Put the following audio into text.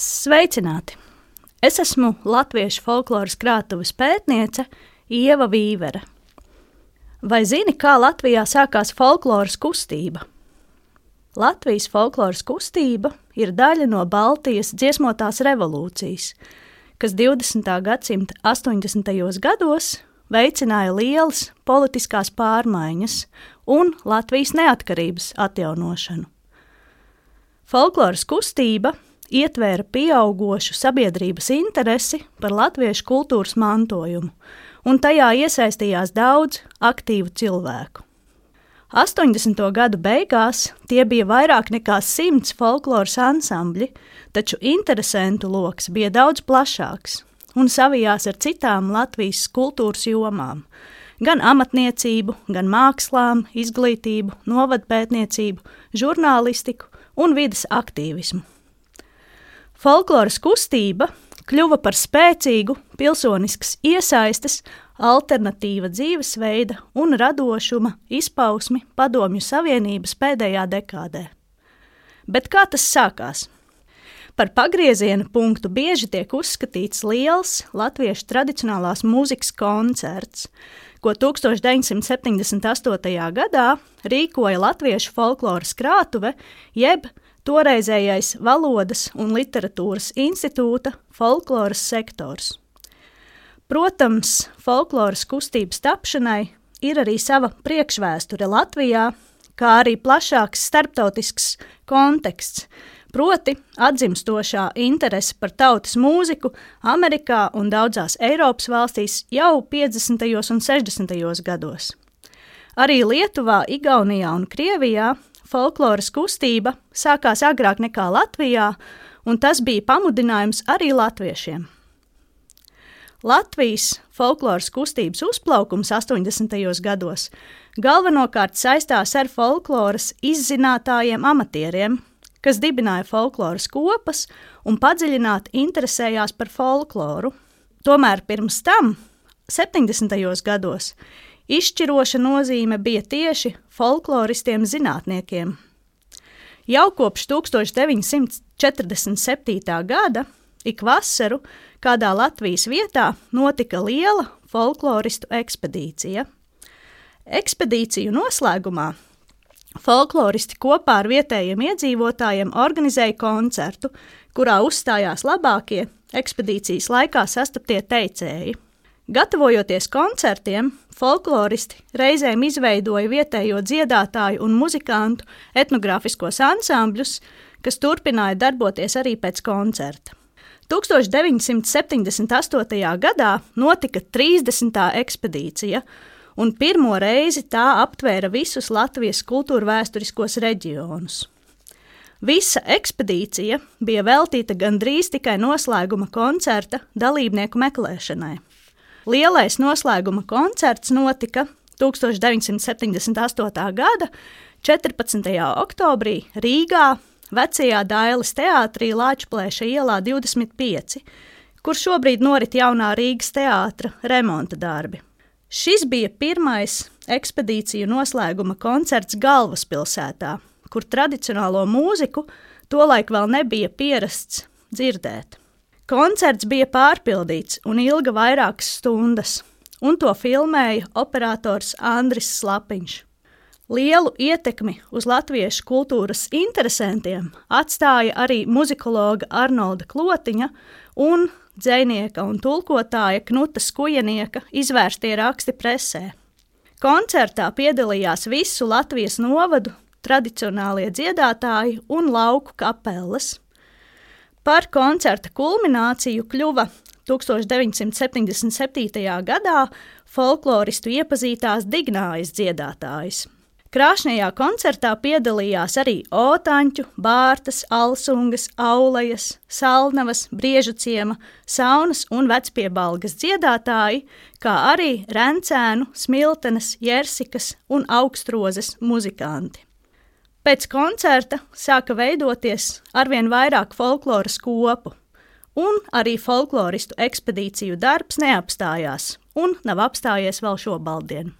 Sveicināti! Es esmu Latviešu folkloras krātuves pētniece Ieva Vīvere. Vai zini, kā Latvijā sākās folkloras kustība? Latvijas folkloras kustība ir daļa no Baltijas dziesmotās revolūcijas, kas 20. gadsimta 80. gados veicināja lielas politiskās pārmaiņas un Latvijas neatkarības atjaunošanu. Folkloras kustība ietvēra pieaugušu sabiedrības interesi par latviešu kultūras mantojumu, un tajā iesaistījās daudz aktīvu cilvēku. 80. gadu beigās tie bija vairāk nekā simts folkloras ansambļi, taču interesantu lokus bija daudz plašāks un savijās ar citām Latvijas kultūras jomām - gan amatniecību, gan mākslām, izglītību, novadpētniecību, žurnālistiku un vidas aktīvismu. Folkloras kustība kļuva par spēcīgu pilsoniskas iesaistes, alternatīva dzīvesveida un radošuma izpausmi Padomju Savienības pēdējā dekādē. Bet kā tas sākās? Par pagrieziena punktu bieži tiek uzskatīts liels latviešu tradicionālās mūzikas koncerts, ko 1978. gadā rīkoja Latviešu folkloras krātuve, jeb toreizējais Valodas un literatūras institūta folkloras sektors. Protams, folkloras kustības tapšanai ir arī sava priekšvēsture Latvijā, kā arī plašāks starptautisks konteksts, proti atzimstošā interese par tautas mūziku Amerikā un daudzās Eiropas valstīs jau 50. un 60. gados. Arī Lietuvā, Igaunijā un Krievijā folkloras kustība sākās agrāk nekā Latvijā, un tas bija pamudinājums arī latviešiem. Latvijas folkloras kustības uzplaukums 80. gados galvenokārt saistās ar folkloras izzinātājiem amatieriem, kas dibināja folkloras kopas un padziļināti interesējās par folkloru. Tomēr pirms tam, 70. gados, Izšķiroša nozīme bija tieši folkloristiem zinātniekiem. Jau kopš 1947. gada ik vasaru kādā Latvijas vietā notika liela folkloristu ekspedīcija. Ekspedīciju noslēgumā folkloristi kopā ar vietējiem iedzīvotājiem organizēja koncertu, kurā uzstājās labākie ekspedīcijas laikā sastaptie teicēji. Gatavojoties koncertiem, folkloristi reizēm izveidoja vietējo dziedātāju un muzikantu etnogrāfiskos ansambļus, kas turpināja darboties arī pēc koncerta. 1978. gadā notika 30. ekspedīcija, un pirmo reizi tā aptvēra visus Latvijas kultūrvēturiskos reģionus. Visa ekspedīcija bija veltīta gandrīz tikai noslēguma koncerta dalībnieku meklēšanai. Lielais noslēguma koncerts notika 1978. gada 14. oktobrī Rīgā, Vecajā Dailas teātrī Lāčplēša ielā 25, kur šobrīd norit jaunā Rīgas teātra remonta darbi. Šis bija pirmais ekspedīciju noslēguma koncerts galvaspilsētā, kur tradicionālo mūziku tolaik vēl nebija pierasts dzirdēt. Koncerts bija pārpildīts un ilga vairākas stundas, un to filmēja operators Andris Slapiņš. Lielu ietekmi uz latviešu kultūras interesantiem atstāja arī muzikologa Arnolda Klotiņa un dzinieka un tulkotāja Knuta Skujanieka izvērstie raksti presē. Koncertā piedalījās visu Latvijas novadu tradicionālie dziedātāji un lauku kapeles. Par koncerta kulmināciju kļuva 1977. gadā folkloristu iepazītās Dignājas dziedātājs. Krāšņajā koncertā piedalījās arī Otāņu, Bārtas, Alsungas, Aulejas, Salnavas, Briežuciema, Saunas un Vecpiebalgas dziedātāji, kā arī Rencēnu, Smiltenes, Jersikas un Augstrozes muzikanti. Pēc koncerta sāka veidoties arvien vairāk folkloras kopu, un arī folkloristu ekspedīciju darbs neapstājās un nav apstājies vēl šobaldien.